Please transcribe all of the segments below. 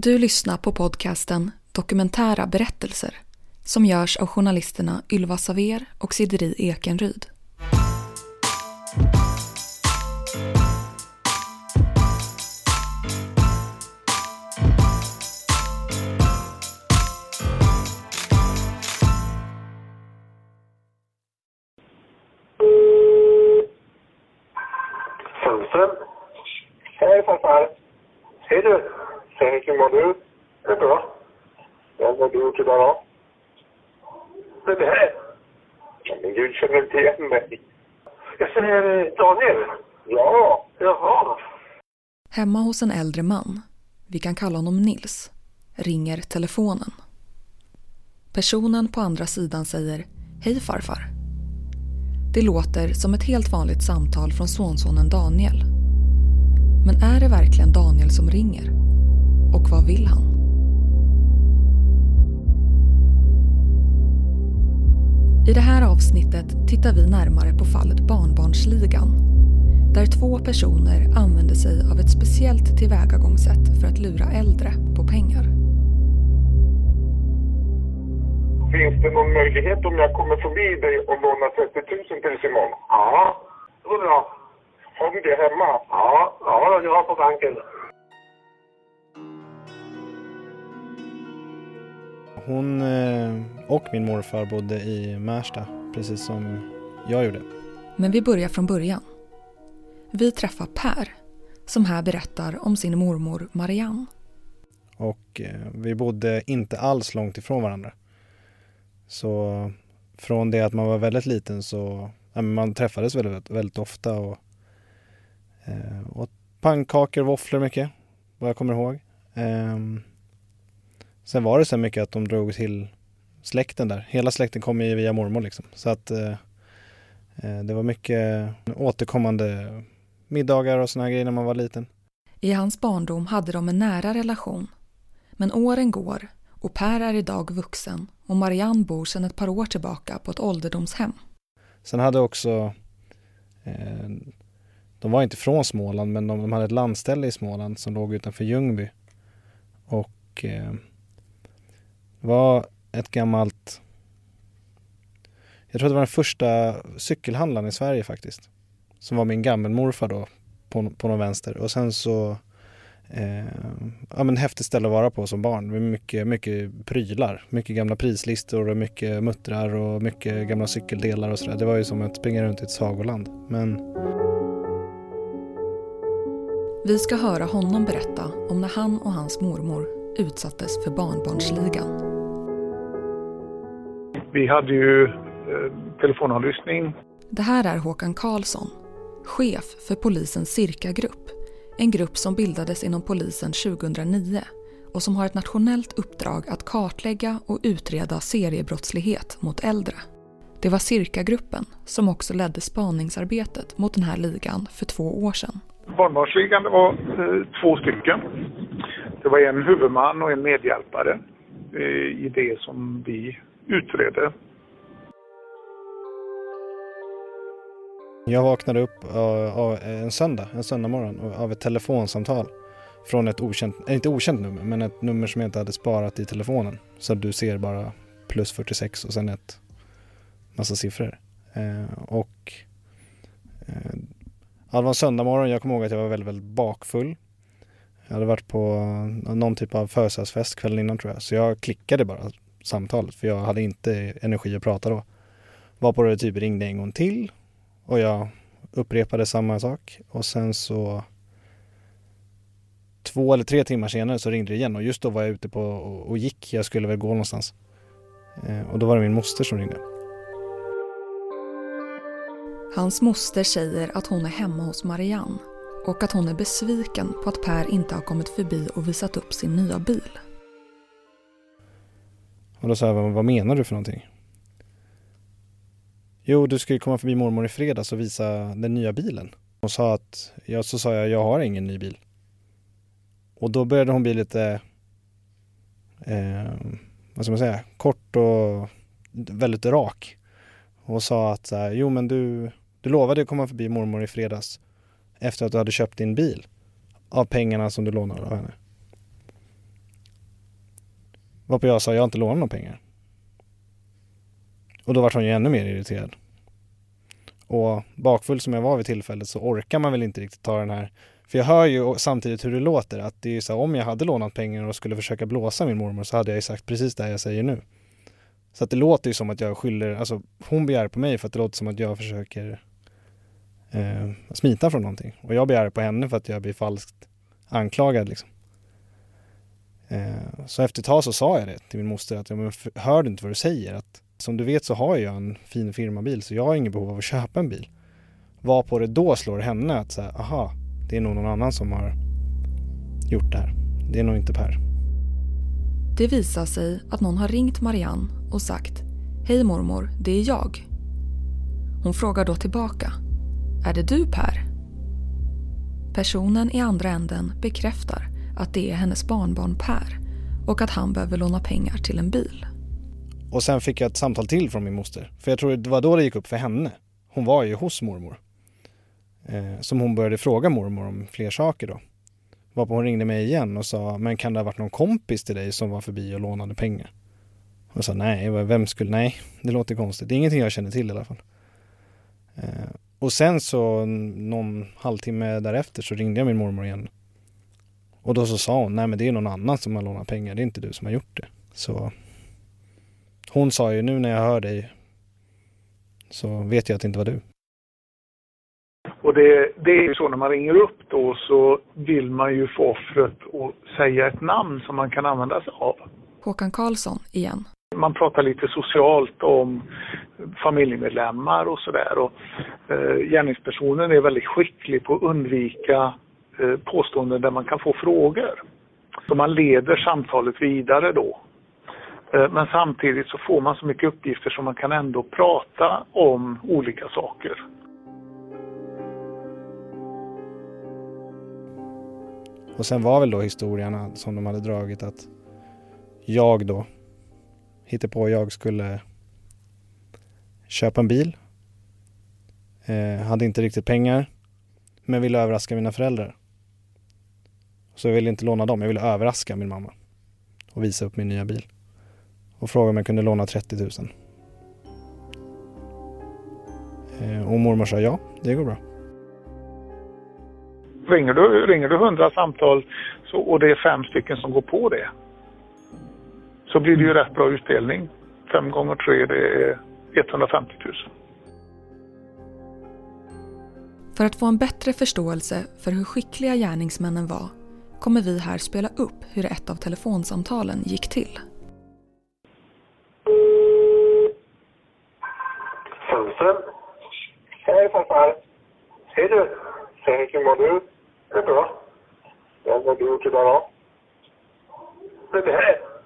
Du lyssnar på podcasten Dokumentära berättelser som görs av journalisterna Ylva Saver och Sideri Ekenryd. Hej, hur mår du? Det är bra. Ja, vad har du gjort idag då? Vad är det? Ja, men Gud känner inte igen mig. Jag säger Daniel. Ja, jaha. Hemma hos en äldre man, vi kan kalla honom Nils, ringer telefonen. Personen på andra sidan säger Hej farfar. Det låter som ett helt vanligt samtal från sonsonen Daniel. Men är det verkligen Daniel som ringer? Och vad vill han? I det här avsnittet tittar vi närmare på fallet Barnbarnsligan där två personer använder sig av ett speciellt tillvägagångssätt för att lura äldre på pengar. Finns det någon möjlighet om jag kommer förbi dig och lånar 30 000 till Simon? Ja, det går bra. Har du det hemma? Ja, ja jag har på banken. Hon eh, och min morfar bodde i Märsta, precis som jag gjorde. Men vi börjar från början. Vi träffar Per som här berättar om sin mormor Marianne. Och eh, vi bodde inte alls långt ifrån varandra. Så från det att man var väldigt liten så ja, man träffades väldigt, väldigt ofta och eh, åt pannkakor, våfflor mycket, vad jag kommer ihåg. Ehm, sen var det så mycket att de drog till släkten där. Hela släkten kom ju via mormor liksom. Så att eh, eh, det var mycket återkommande middagar och såna här grejer när man var liten. I hans barndom hade de en nära relation. Men åren går och Per är idag vuxen och Marianne bor sedan ett par år tillbaka på ett ålderdomshem. Sen hade också, eh, de var inte från Småland men de, de hade ett landställe i Småland som låg utanför Ljungby. Och eh, var ett gammalt, jag tror det var den första cykelhandlaren i Sverige faktiskt. Som var min gammelmorfar då på, på någon vänster och sen så Eh, ja men häftigt ställe att vara på som barn. Med mycket, mycket prylar, mycket gamla prislistor och mycket muttrar och mycket gamla cykeldelar och sådär. Det var ju som att springa runt i ett sagoland. Men... Vi ska höra honom berätta om när han och hans mormor utsattes för barnbarnsligan. Vi hade ju eh, telefonavlyssning. Det här är Håkan Karlsson, chef för polisens Cirka-grupp en grupp som bildades inom polisen 2009 och som har ett nationellt uppdrag att kartlägga och utreda seriebrottslighet mot äldre. Det var Cirka-gruppen som också ledde spaningsarbetet mot den här ligan för två år sedan. Barnbarnsligan det var eh, två stycken. Det var en huvudman och en medhjälpare eh, i det som vi utredde. Jag vaknade upp av, av en söndag, en söndagmorgon av ett telefonsamtal från ett okänt, eh, inte okänt nummer, men ett nummer som jag inte hade sparat i telefonen. Så du ser bara plus 46 och sen ett massa siffror. Eh, och eh, Ja, det var en söndag morgon, jag kommer ihåg att jag var väldigt, väldigt bakfull. Jag hade varit på någon typ av födelsedagsfest kvällen innan tror jag, så jag klickade bara samtalet för jag hade inte energi att prata då. Var på det typ ringde en gång till och jag upprepade samma sak och sen så två eller tre timmar senare så ringde det igen och just då var jag ute på och, gick. Jag skulle väl gå någonstans. Eh, och då var det min moster som ringde. Hans moster säger att hon är hemma hos Marianne och att hon är besviken på att Per inte har kommit förbi och visat upp sin nya bil. Och då sa jag, vad menar du för någonting? Jo, du ska ju komma förbi mormor i fredags och visa den nya bilen. Hon sa att, ja så sa jag, jag har ingen ny bil. Och då började hon bli lite, eh, vad ska man säga, kort och väldigt rak. Och sa att, jo men du, du lovade att komma förbi mormor i fredags efter att du hade köpt din bil av pengarna som du lånade av henne. Varpå jag sa, jag har inte lånat några pengar. Och då var hon ju ännu mer irriterad. Och bakfull som jag var vid tillfället så orkar man väl inte riktigt ta den här för jag hör ju samtidigt hur det låter att det är så här, om jag hade lånat pengar och skulle försöka blåsa min mormor så hade jag ju sagt precis det jag säger nu. Så att det låter ju som att jag skyller, alltså hon begär på mig för att det låter som att jag försöker eh, smita från någonting. Och jag begär på henne för att jag blir falskt anklagad liksom. Eh, så efter ett tag så sa jag det till min moster att, jag hör du inte vad du säger? Att som du vet så har jag en fin firmabil så jag har inget behov av att köpa en bil. Var på det då slår henne att säga, aha, det är nog någon annan som har gjort det här. Det är nog inte Per. Det visar sig att någon har ringt Marianne och sagt Hej mormor, det är jag. Hon frågar då tillbaka är det du Per? Personen i andra änden bekräftar att det är hennes barnbarn Per och att han behöver låna pengar till en bil. Och sen fick jag ett samtal till från min moster. För jag tror det var då det gick upp för henne. Hon var ju hos mormor. Eh, som hon började fråga mormor om fler saker då. Varpå hon ringde mig igen och sa, men kan det ha varit någon kompis till dig som var förbi och lånade pengar? Och jag sa, nej, vem skulle, nej, det låter konstigt. Det är ingenting jag känner till i alla fall. Eh, och sen så någon halvtimme därefter så ringde jag min mormor igen. Och då så sa hon, nej men det är någon annan som har lånat pengar, det är inte du som har gjort det. Så hon sa ju, nu när jag hör dig så vet jag att det inte var du. Och det, det är ju så när man ringer upp då så vill man ju få offret att säga ett namn som man kan använda sig av. Håkan Karlsson igen. Man pratar lite socialt om familjemedlemmar och sådär. Och eh, gärningspersonen är väldigt skicklig på att undvika eh, påståenden där man kan få frågor. Så man leder samtalet vidare då. Eh, men samtidigt så får man så mycket uppgifter så man kan ändå prata om olika saker. Och sen var väl då historierna som de hade dragit att jag då på jag skulle köpa en bil. Eh, hade inte riktigt pengar men ville överraska mina föräldrar. Så jag ville inte låna dem, jag ville överraska min mamma och visa upp min nya bil. Och fråga om jag kunde låna 30 000. Eh, och mormor sa ja, det går bra. Ringer du, ringer du 100 samtal så, och det är fem stycken som går på det så blir det ju rätt bra utdelning. Fem gånger tre det är 150 000. För att få en bättre förståelse för hur skickliga gärningsmännen var kommer vi här spela upp hur ett av telefonsamtalen gick till. Sundström. Hej farfar. Hej du. Hej, hur mår du? Det är bra. Vad har du gjort idag då? Det här?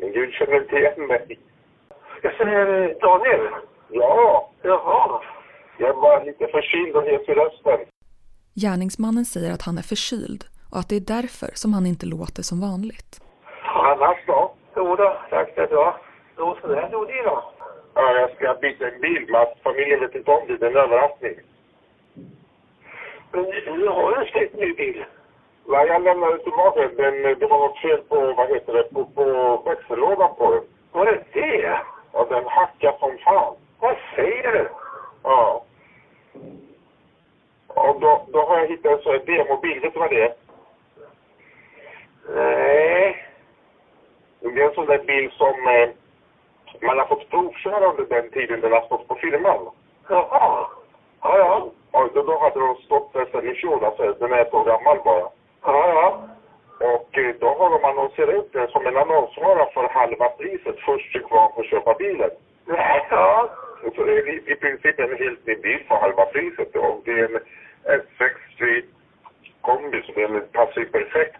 Men Gud känner inte igen mig. Jag säger Daniel. Ja. Jaha. Jag är bara lite förkyld och hes i rösten. Gärningsmannen säger att han är förkyld och att det är därför som han inte låter som vanligt. Annars då? Jo då, tack det är bra. Jo, sådär då det då. Ja, jag ska byta en bil, men familjen vet inte om det. Det är en överraskning. Men du har ju en släkt ny bil. Nej, jag lämnade tillbaka den. Det var något fel på, vad heter det, på, på växellådan på den. Var det det? Ja, den hackade som fan. Vad säger du? Ja. Och då, då har jag hittat en sån här demobil. Vet du vad det är? Nej. Det är en sån där bil som eh, man har fått provköra under den tiden den har stått på firman. Jaha. Ja, ja. Och då, då hade de stått där sedan i fjol, alltså den är så gammal bara. Ja, ja. Och eh, då har de annonserat ut den som en annonsvara för halva priset först till kvar för att köpa bilen. Ja. Så det är i, i princip en helt ny bil för halva priset. Och det är en S60 kombi så den passar ju perfekt.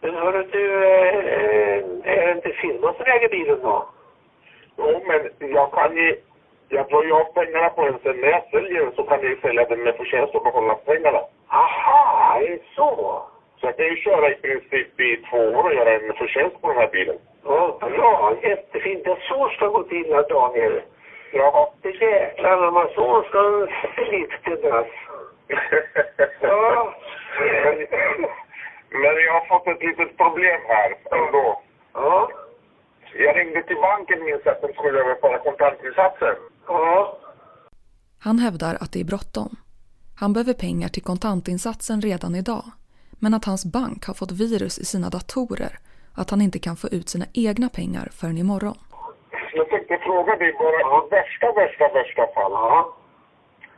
Men hörru du, eh, är det inte firman som äger bilen då? Jo, men jag kan ju jag drar ju av pengarna på den sen när jag säljer den så kan jag ju sälja den med förtjänst och behålla pengarna. Aha, är det så? Så jag kan ju köra i princip i två år och göra en förtjänst på den här bilen. Ja, bra. Jättefint. Det så ska gå till, Daniel. Ja. Det jäklar när man så ska liftedas. ja. Men jag har fått ett litet problem här ändå. Ja. Jag ringde till banken minns att de skulle överföra kontantinsatser. Ja. Han hävdar att det är bråttom. Han behöver pengar till kontantinsatsen redan idag. Men att hans bank har fått virus i sina datorer och att han inte kan få ut sina egna pengar förrän imorgon. Jag tänkte fråga dig bara, i värsta, värsta, värsta fall. Ja.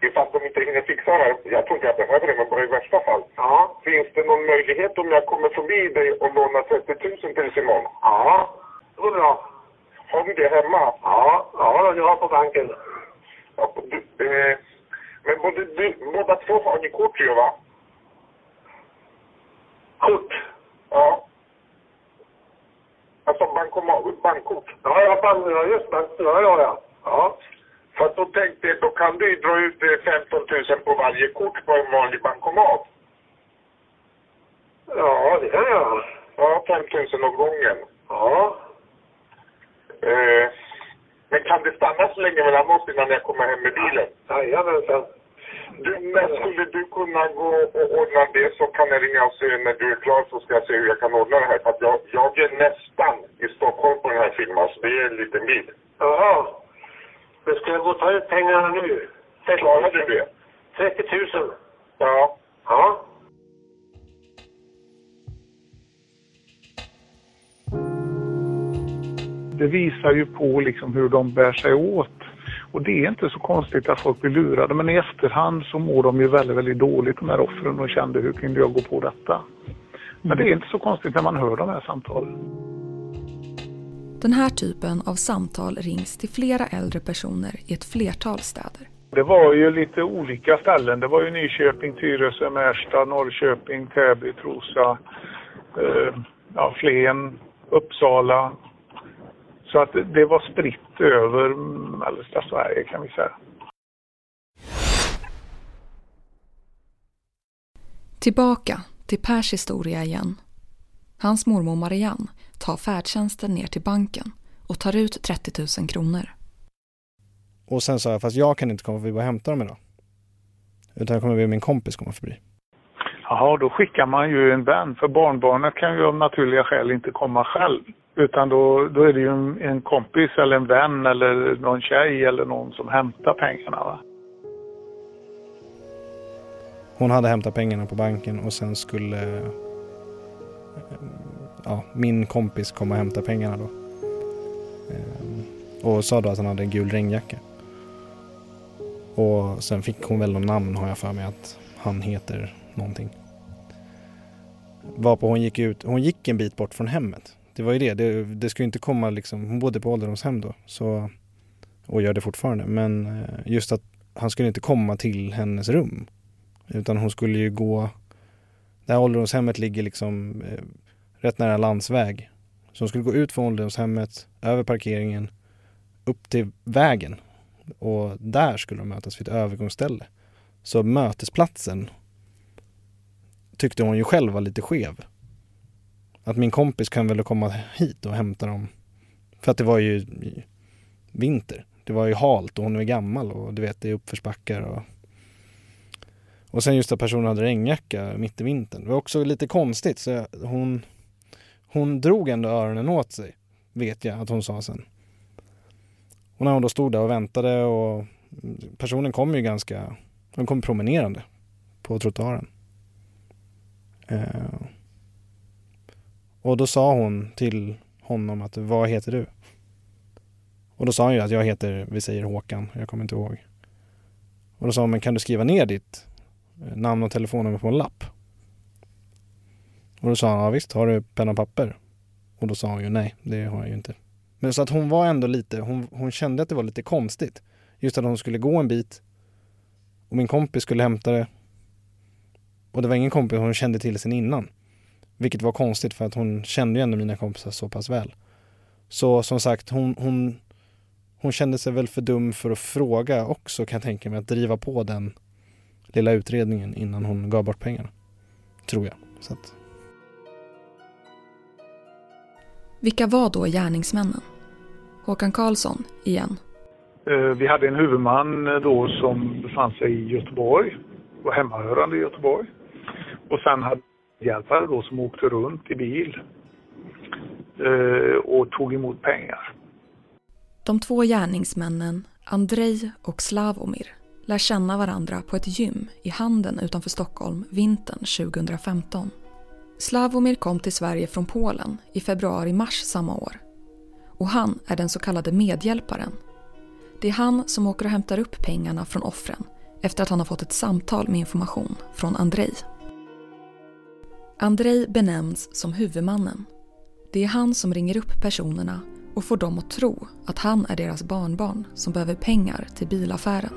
Ifall de inte hinner fixa det här. Jag tror inte jag behöver det, men bara i värsta fall. Ja. Finns det någon möjlighet om jag kommer förbi dig och lånar 30 000 tills imorgon? Ja. Det går bra. Har du det hemma? Ja, ja jag har på banken. Ja, du, eh, men både du, båda två har ni kort ju va? Kort? Ja. Alltså bankomat, bankkort? Ja, ja, bank, ja just bank, ja, ja, ja. ja. För att då tänkte jag, då kan du ju dra ut eh, 15 000 på varje kort på en vanlig bankomat. Ja, det kan jag. Ja, 5 000 åt gången. Ja. Eh, men kan det stanna så länge mellan oss innan jag kommer hem med bilen? Jajamensan. Du, men skulle du kunna gå och ordna det så kan jag ringa och se när du är klar så ska jag se hur jag kan ordna det här. För att jag, jag är nästan i Stockholm på den här filmen, så det är en liten bit. Jaha. Men ska jag gå och ta ut pengarna nu? Klarar du det? 30 000. Ja. Ja. Det visar ju på liksom hur de bär sig åt. Och det är inte så konstigt att folk blir lurade, men i efterhand så mår de ju väldigt, väldigt dåligt de här offren och kände hur kunde jag gå på detta? Men det är inte så konstigt när man hör de här samtalen. Den här typen av samtal rings till flera äldre personer i ett flertal städer. Det var ju lite olika ställen. Det var ju Nyköping, Tyresö, Märsta, Norrköping, Täby, Trosa, eh, ja, Flen, Uppsala. Så att det var spritt över mellersta Sverige kan vi säga. Tillbaka till Pers historia igen. Hans mormor Marianne tar färdtjänsten ner till banken och tar ut 30 000 kronor. Och sen sa jag, fast jag kan inte komma förbi och hämta dem idag. Utan jag kommer be min kompis komma förbi. Jaha, då skickar man ju en vän. För barnbarnet kan ju av naturliga skäl inte komma själv. Utan då, då är det ju en, en kompis eller en vän eller någon tjej eller någon som hämtar pengarna. Va? Hon hade hämtat pengarna på banken och sen skulle ja, min kompis komma och hämta pengarna då. Ehm, och sa då att han hade en gul regnjacka. Och sen fick hon väl någon namn har jag för mig att han heter någonting. Varpå hon gick ut, hon gick en bit bort från hemmet. Det var ju det, det, det skulle inte komma liksom, hon bodde på ålderdomshem då. Så, och gör det fortfarande. Men eh, just att han skulle inte komma till hennes rum. Utan hon skulle ju gå, det här ålderdomshemmet ligger liksom eh, rätt nära landsväg. Så hon skulle gå ut från ålderdomshemmet, över parkeringen, upp till vägen. Och där skulle de mötas vid ett övergångsställe. Så mötesplatsen tyckte hon ju själv var lite skev. Att min kompis kan väl komma hit och hämta dem. För att det var ju vinter. Det var ju halt och hon är gammal och du vet det är uppförsbackar och och sen just att personen hade regnjacka mitt i vintern. Det var också lite konstigt så jag, hon hon drog ändå öronen åt sig, vet jag att hon sa sen. Och när hon då stod där och väntade och personen kom ju ganska, hon kom promenerande på trottoaren. Eh, och då sa hon till honom att vad heter du? Och då sa han ju att jag heter, vi säger Håkan, jag kommer inte ihåg. Och då sa hon, men kan du skriva ner ditt eh, namn och telefonnummer på en lapp? Och då sa han, ja visst, har du penna och papper? Och då sa hon ju nej, det har jag ju inte. Men så att hon var ändå lite, hon, hon kände att det var lite konstigt. Just att hon skulle gå en bit och min kompis skulle hämta det. Och det var ingen kompis hon kände till sen innan. Vilket var konstigt för att hon kände ju ändå mina kompisar så pass väl. Så som sagt, hon, hon, hon kände sig väl för dum för att fråga också kan jag tänka mig, att driva på den lilla utredningen innan hon gav bort pengarna. Tror jag. Så att, Vilka var då gärningsmännen? Håkan Karlsson, igen. Eh, Vi hade en huvudman eh, då som befann sig i Göteborg, var hemmahörande i Göteborg. Och sen hade hjälpare då som åkte runt i bil. eh, och tog emot pengar. De två gärningsmännen, Andrej och Slavomir, lär känna varandra på ett gym i Handen utanför Stockholm vintern 2015. Slavomir kom till Sverige från Polen i februari-mars samma år. Och han är den så kallade medhjälparen. Det är han som åker och hämtar upp pengarna från offren efter att han har fått ett samtal med information från Andrej. Andrei benämns som huvudmannen. Det är han som ringer upp personerna och får dem att tro att han är deras barnbarn som behöver pengar till bilaffären.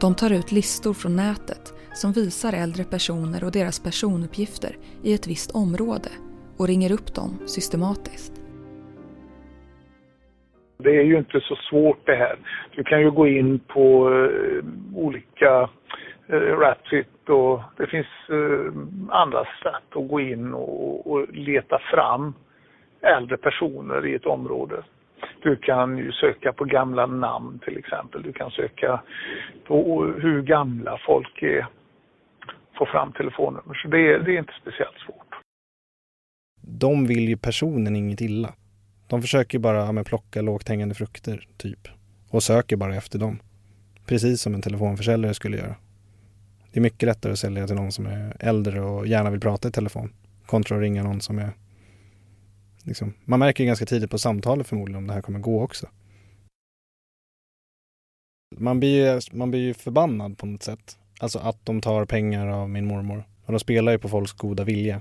De tar ut listor från nätet som visar äldre personer och deras personuppgifter i ett visst område och ringer upp dem systematiskt. Det är ju inte så svårt det här. Du kan ju gå in på eh, olika eh, Ratfit och det finns eh, andra sätt att gå in och, och leta fram äldre personer i ett område. Du kan ju söka på gamla namn till exempel. Du kan söka på hur gamla folk är. Få fram telefonnummer. Så det är, det är inte speciellt svårt. De vill ju personen inget illa. De försöker bara ja, plocka lågt hängande frukter, typ. Och söker bara efter dem. Precis som en telefonförsäljare skulle göra. Det är mycket lättare att sälja till någon som är äldre och gärna vill prata i telefon kontra att ringa någon som är Liksom. Man märker ganska tidigt på samtalet förmodligen om det här kommer gå också. Man blir, man blir ju förbannad på något sätt. Alltså att de tar pengar av min mormor. Och de spelar ju på folks goda vilja.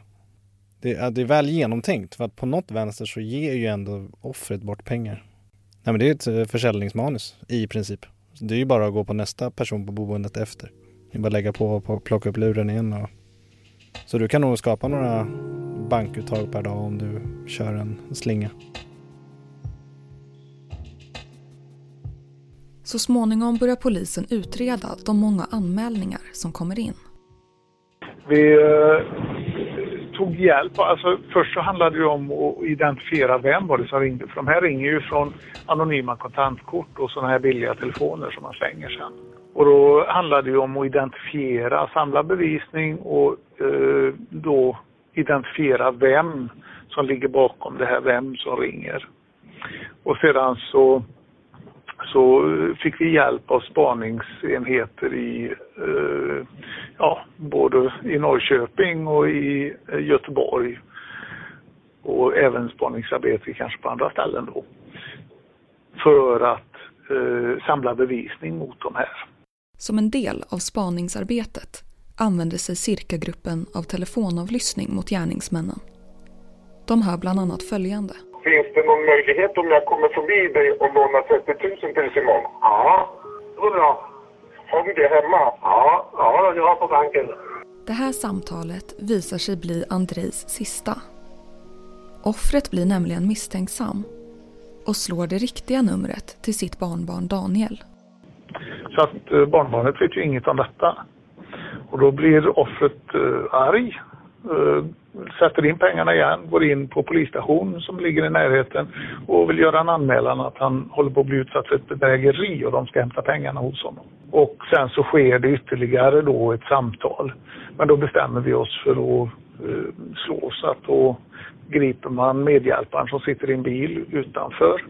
Det är, det är väl genomtänkt för att på något vänster så ger ju ändå offret bort pengar. Nej men det är ett eh, försäljningsmanus i princip. Det är ju bara att gå på nästa person på boendet efter. Det är bara att lägga på och plocka upp luren igen och... Så du kan nog skapa några bankuttag per dag om du kör en slinga. Så småningom börjar polisen utreda de många anmälningar som kommer in. Vi eh, tog hjälp. Alltså, först så handlade det om att identifiera vem var det som ringde. För de här ringer ju från anonyma kontantkort och sådana här billiga telefoner som man slänger sen. Och då handlade det om att identifiera, samla bevisning och eh, då identifiera vem som ligger bakom det här, vem som ringer. Och sedan så, så fick vi hjälp av spaningsenheter i, eh, ja, både i Norrköping och i eh, Göteborg. Och även spaningsarbete kanske på andra ställen då. För att eh, samla bevisning mot de här. Som en del av spaningsarbetet använder sig cirkagruppen av telefonavlyssning mot gärningsmännen. De hör bland annat följande. Någon möjlighet om jag kommer förbi dig och lånar 30 000 till Simon? Ja, det går bra. Har du det hemma? Ja, ja jag har på banken. Det här samtalet visar sig bli Andrejs sista. Offret blir nämligen misstänksam och slår det riktiga numret till sitt barnbarn Daniel. Så att eh, barnbarnet vet ju inget om detta. Och då blir offret eh, arg, Eh, sätter in pengarna igen, går in på polisstationen som ligger i närheten och vill göra en anmälan att han håller på att bli utsatt för ett bedrägeri och de ska hämta pengarna hos honom. Och sen så sker det ytterligare då ett samtal. Men då bestämmer vi oss för att eh, slå så att då griper man medhjälparen som sitter i en bil utanför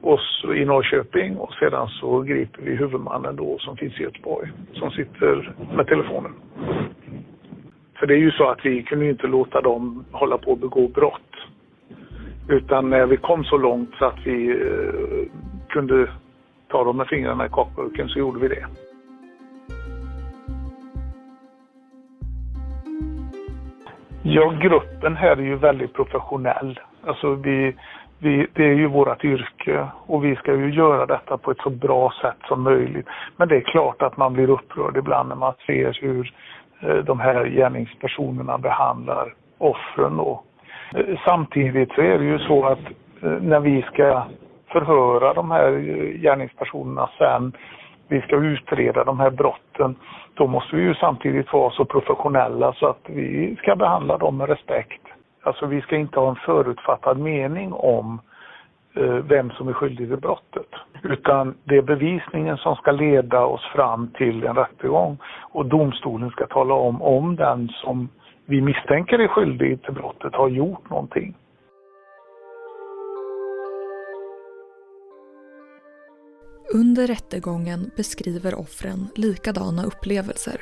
oss i Norrköping och sedan så griper vi huvudmannen då som finns i Göteborg som sitter med telefonen. För det är ju så att vi kunde inte låta dem hålla på att begå brott. Utan när vi kom så långt så att vi eh, kunde ta dem med fingrarna i kakburken så gjorde vi det. Ja, gruppen här är ju väldigt professionell. Alltså vi, vi, det är ju vårt yrke och vi ska ju göra detta på ett så bra sätt som möjligt. Men det är klart att man blir upprörd ibland när man ser hur Eh, de här gärningspersonerna behandlar offren. Då. Eh, samtidigt så är det ju så att eh, när vi ska förhöra de här gärningspersonerna sen, vi ska utreda de här brotten, då måste vi ju samtidigt vara så professionella så att vi ska behandla dem med respekt. Alltså vi ska inte ha en förutfattad mening om eh, Eh, vem som är skyldig till brottet. Utan det är bevisningen som ska leda oss fram till en rättegång och domstolen ska tala om om den som vi misstänker är skyldig till brottet har gjort någonting. Under rättegången beskriver offren likadana upplevelser.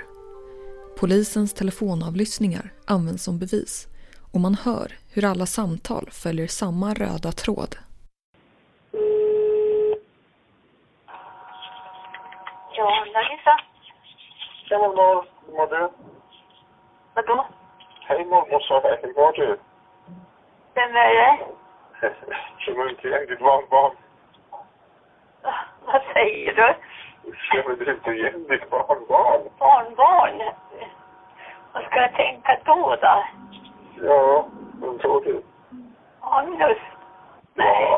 Polisens telefonavlyssningar används som bevis och man hör hur alla samtal följer samma röda tråd Ja, Larissa. Tjena mormor, hur mår du? Vadå? Hej mormor, sa jag. Hur mår du? Vem är det? Känner inte igen ditt barnbarn? Vad säger du? Känner du inte igen ditt barnbarn? Barnbarn? Vad ska jag tänka då då? Ja, vem tror du? Magnus? Nej.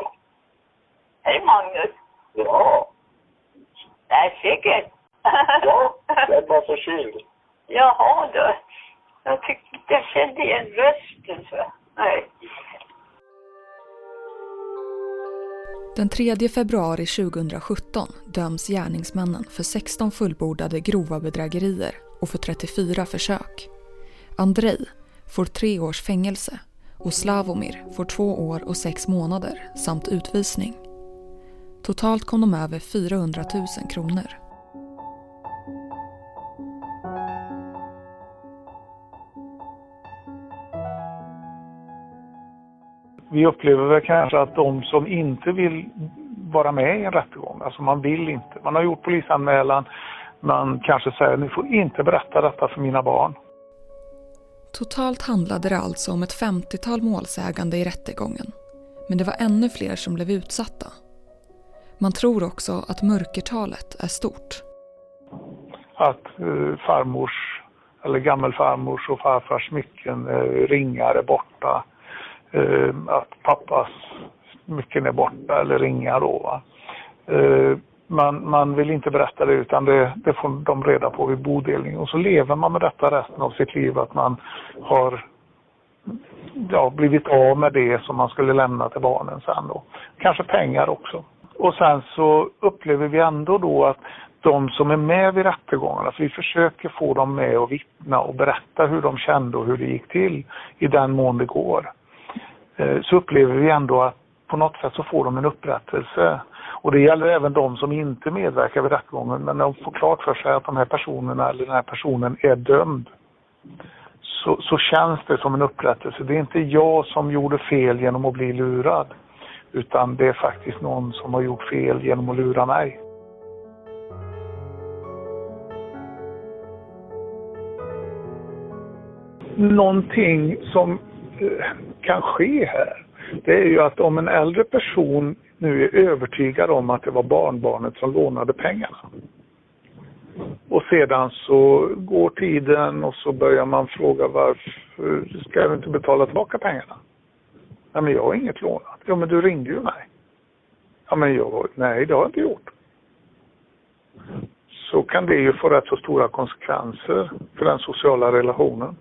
Hej Magnus. Ja, Nej, säkert. ja, den var förkyld. Jaha du. Jag tyckte jag kände igen rösten. Så. Nej. Den 3 februari 2017 döms gärningsmännen för 16 fullbordade grova bedrägerier och för 34 försök. Andrei får tre års fängelse och Slavomir får två år och sex månader samt utvisning. Totalt kom de över 400 000 kronor. Vi upplever väl kanske att de som inte vill vara med i en rättegång, alltså man vill inte. Man har gjort polisanmälan, man kanske säger ni får inte berätta detta för mina barn. Totalt handlade det alltså om ett 50-tal målsägande i rättegången. Men det var ännu fler som blev utsatta. Man tror också att mörkertalet är stort. Att eh, farmors eller gammelfarmors och farfars smycken, eh, ringar är borta. Eh, att pappas smycken är borta eller ringar då. Va? Eh, man, man vill inte berätta det utan det, det får de reda på vid bodelning och så lever man med detta resten av sitt liv att man har ja, blivit av med det som man skulle lämna till barnen sen då. Kanske pengar också. Och sen så upplever vi ändå då att de som är med vid rättegångarna, för vi försöker få dem med och vittna och berätta hur de kände och hur det gick till i den mån det går. Eh, så upplever vi ändå att på något sätt så får de en upprättelse. Och det gäller även de som inte medverkar vid rättegången men de får klart för sig att de här personerna eller den här personen är dömd. Så, så känns det som en upprättelse. Det är inte jag som gjorde fel genom att bli lurad. Utan det är faktiskt någon som har gjort fel genom att lura mig. Någonting som eh, kan ske här, det är ju att om en äldre person nu är övertygad om att det var barnbarnet som lånade pengarna. Och sedan så går tiden och så börjar man fråga varför ska du inte betala tillbaka pengarna? Nej men jag har inget lånat. Ja men du ringde ju mig. Ja men jag, nej det har jag inte gjort. Så kan det ju få rätt så stora konsekvenser för den sociala relationen.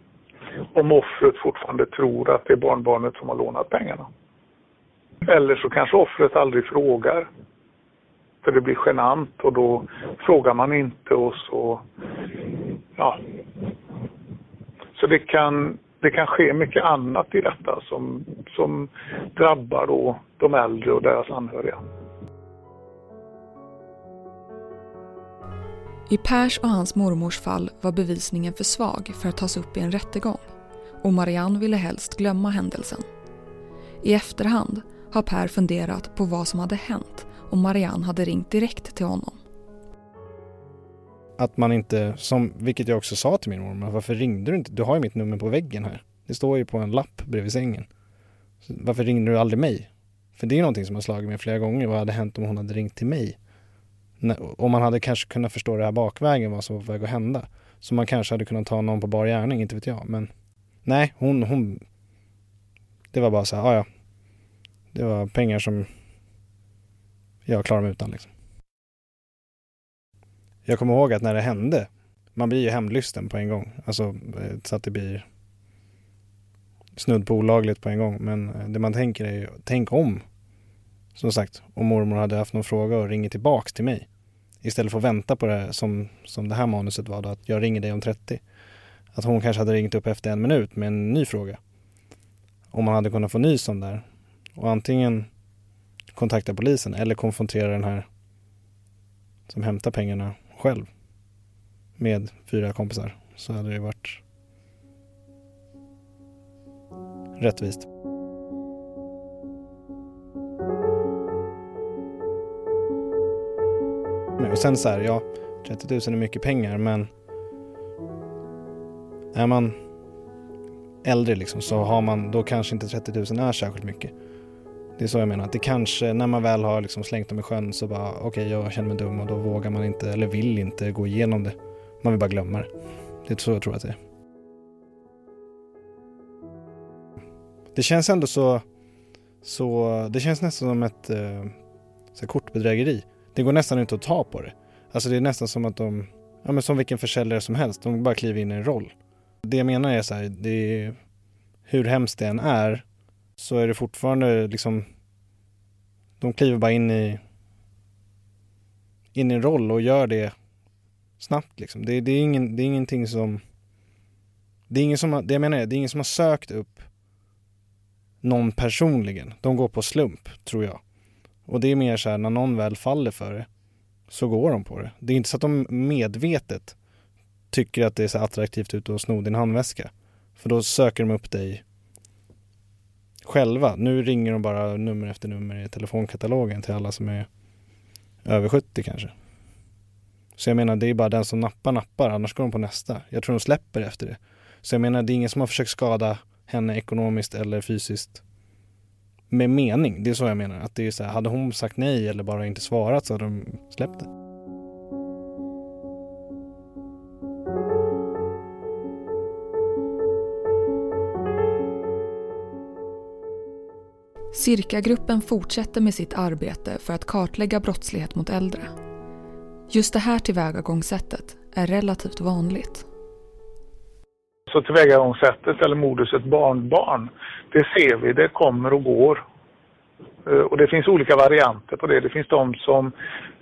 Om offret fortfarande tror att det är barnbarnet som har lånat pengarna. Eller så kanske offret aldrig frågar. För det blir genant och då frågar man inte och så, ja. Så det kan, det kan ske mycket annat i detta som, som drabbar då de äldre och deras anhöriga. I Pers och hans mormors fall var bevisningen för svag för att tas upp i en rättegång och Marianne ville helst glömma händelsen. I efterhand har Per funderat på vad som hade hänt om Marianne hade ringt direkt till honom. Att man inte, som, vilket jag också sa till min mormor, varför ringde du inte? Du har ju mitt nummer på väggen här. Det står ju på en lapp bredvid sängen. Så varför ringde du aldrig mig? För det är någonting som har slagit mig flera gånger. Vad hade hänt om hon hade ringt till mig? Om man hade kanske kunnat förstå det här bakvägen, vad som var på väg att hända. Så man kanske hade kunnat ta någon på bar gärning, inte vet jag. Men nej, hon, hon det var bara så här, ja. Det var pengar som jag klarar mig utan liksom. Jag kommer ihåg att när det hände, man blir ju hämndlysten på en gång. Alltså eh, så att det blir snudd på olagligt på en gång. Men eh, det man tänker är ju, tänk om, som sagt, om mormor hade haft någon fråga och ringer tillbaks till mig. Istället för att vänta på det här, som, som det här manuset var då, att jag ringer dig om 30. Att hon kanske hade ringt upp efter en minut med en ny fråga. Om man hade kunnat få nys om det här. Och antingen kontakta polisen eller konfrontera den här som hämtar pengarna själv med fyra kompisar så hade det varit rättvist. Och sen så här, ja, 30 000 är mycket pengar men är man äldre liksom så har man, då kanske inte 30 000 är särskilt mycket. Det är så jag menar, att det kanske, när man väl har liksom slängt dem i sjön så bara okej okay, jag känner mig dum och då vågar man inte eller vill inte gå igenom det. Man vill bara glömma det. Det är så jag tror att det är. Det känns ändå så, så det känns nästan som ett eh, så kortbedrägeri. Det går nästan inte att ta på det. Alltså det är nästan som att de, ja men som vilken försäljare som helst, de bara kliver in i en roll. Det jag menar är så här, det är, hur hemskt det än är så är det fortfarande liksom, de kliver bara in i, in i en roll och gör det snabbt liksom. Det, det, är, ingen, det är ingenting som, det är ingen som, har, det jag menar är, det är ingen som har sökt upp någon personligen. De går på slump, tror jag. Och det är mer så här, när någon väl faller för det så går de på det. Det är inte så att de medvetet tycker att det är så attraktivt ut att sno din handväska. För då söker de upp dig själva. Nu ringer de bara nummer efter nummer i telefonkatalogen till alla som är över 70 kanske. Så jag menar, det är bara den som nappar nappar, annars går de på nästa. Jag tror de släpper efter det. Så jag menar, det är ingen som har försökt skada henne ekonomiskt eller fysiskt med mening. Det är så jag menar. Att det är så här, hade hon sagt nej eller bara inte svarat så hade de släppt det. Cirkagruppen fortsätter med sitt arbete för att kartlägga brottslighet mot äldre. Just det här tillvägagångssättet är relativt vanligt. Så tillvägagångssättet eller moduset barnbarn, det ser vi, det kommer och går. Eh, och det finns olika varianter på det. Det finns de som,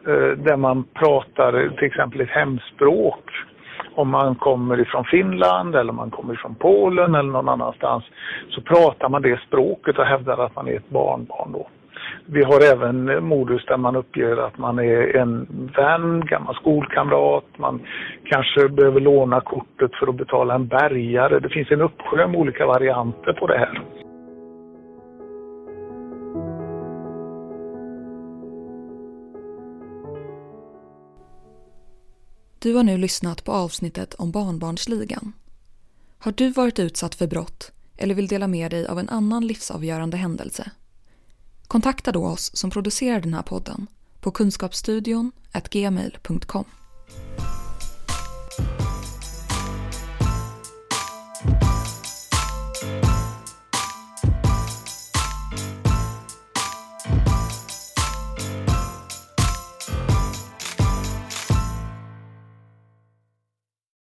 eh, där man pratar till exempel ett hemspråk. Om man kommer ifrån Finland eller om man kommer ifrån Polen eller någon annanstans så pratar man det språket och hävdar att man är ett barnbarn då. Vi har även modus där man uppger att man är en vän, gammal skolkamrat, man kanske behöver låna kortet för att betala en bärgare. Det finns en uppsjö med olika varianter på det här. Du har nu lyssnat på avsnittet om Barnbarnsligan. Har du varit utsatt för brott eller vill dela med dig av en annan livsavgörande händelse? Kontakta då oss som producerar den här podden på kunskapsstudion gmail.com.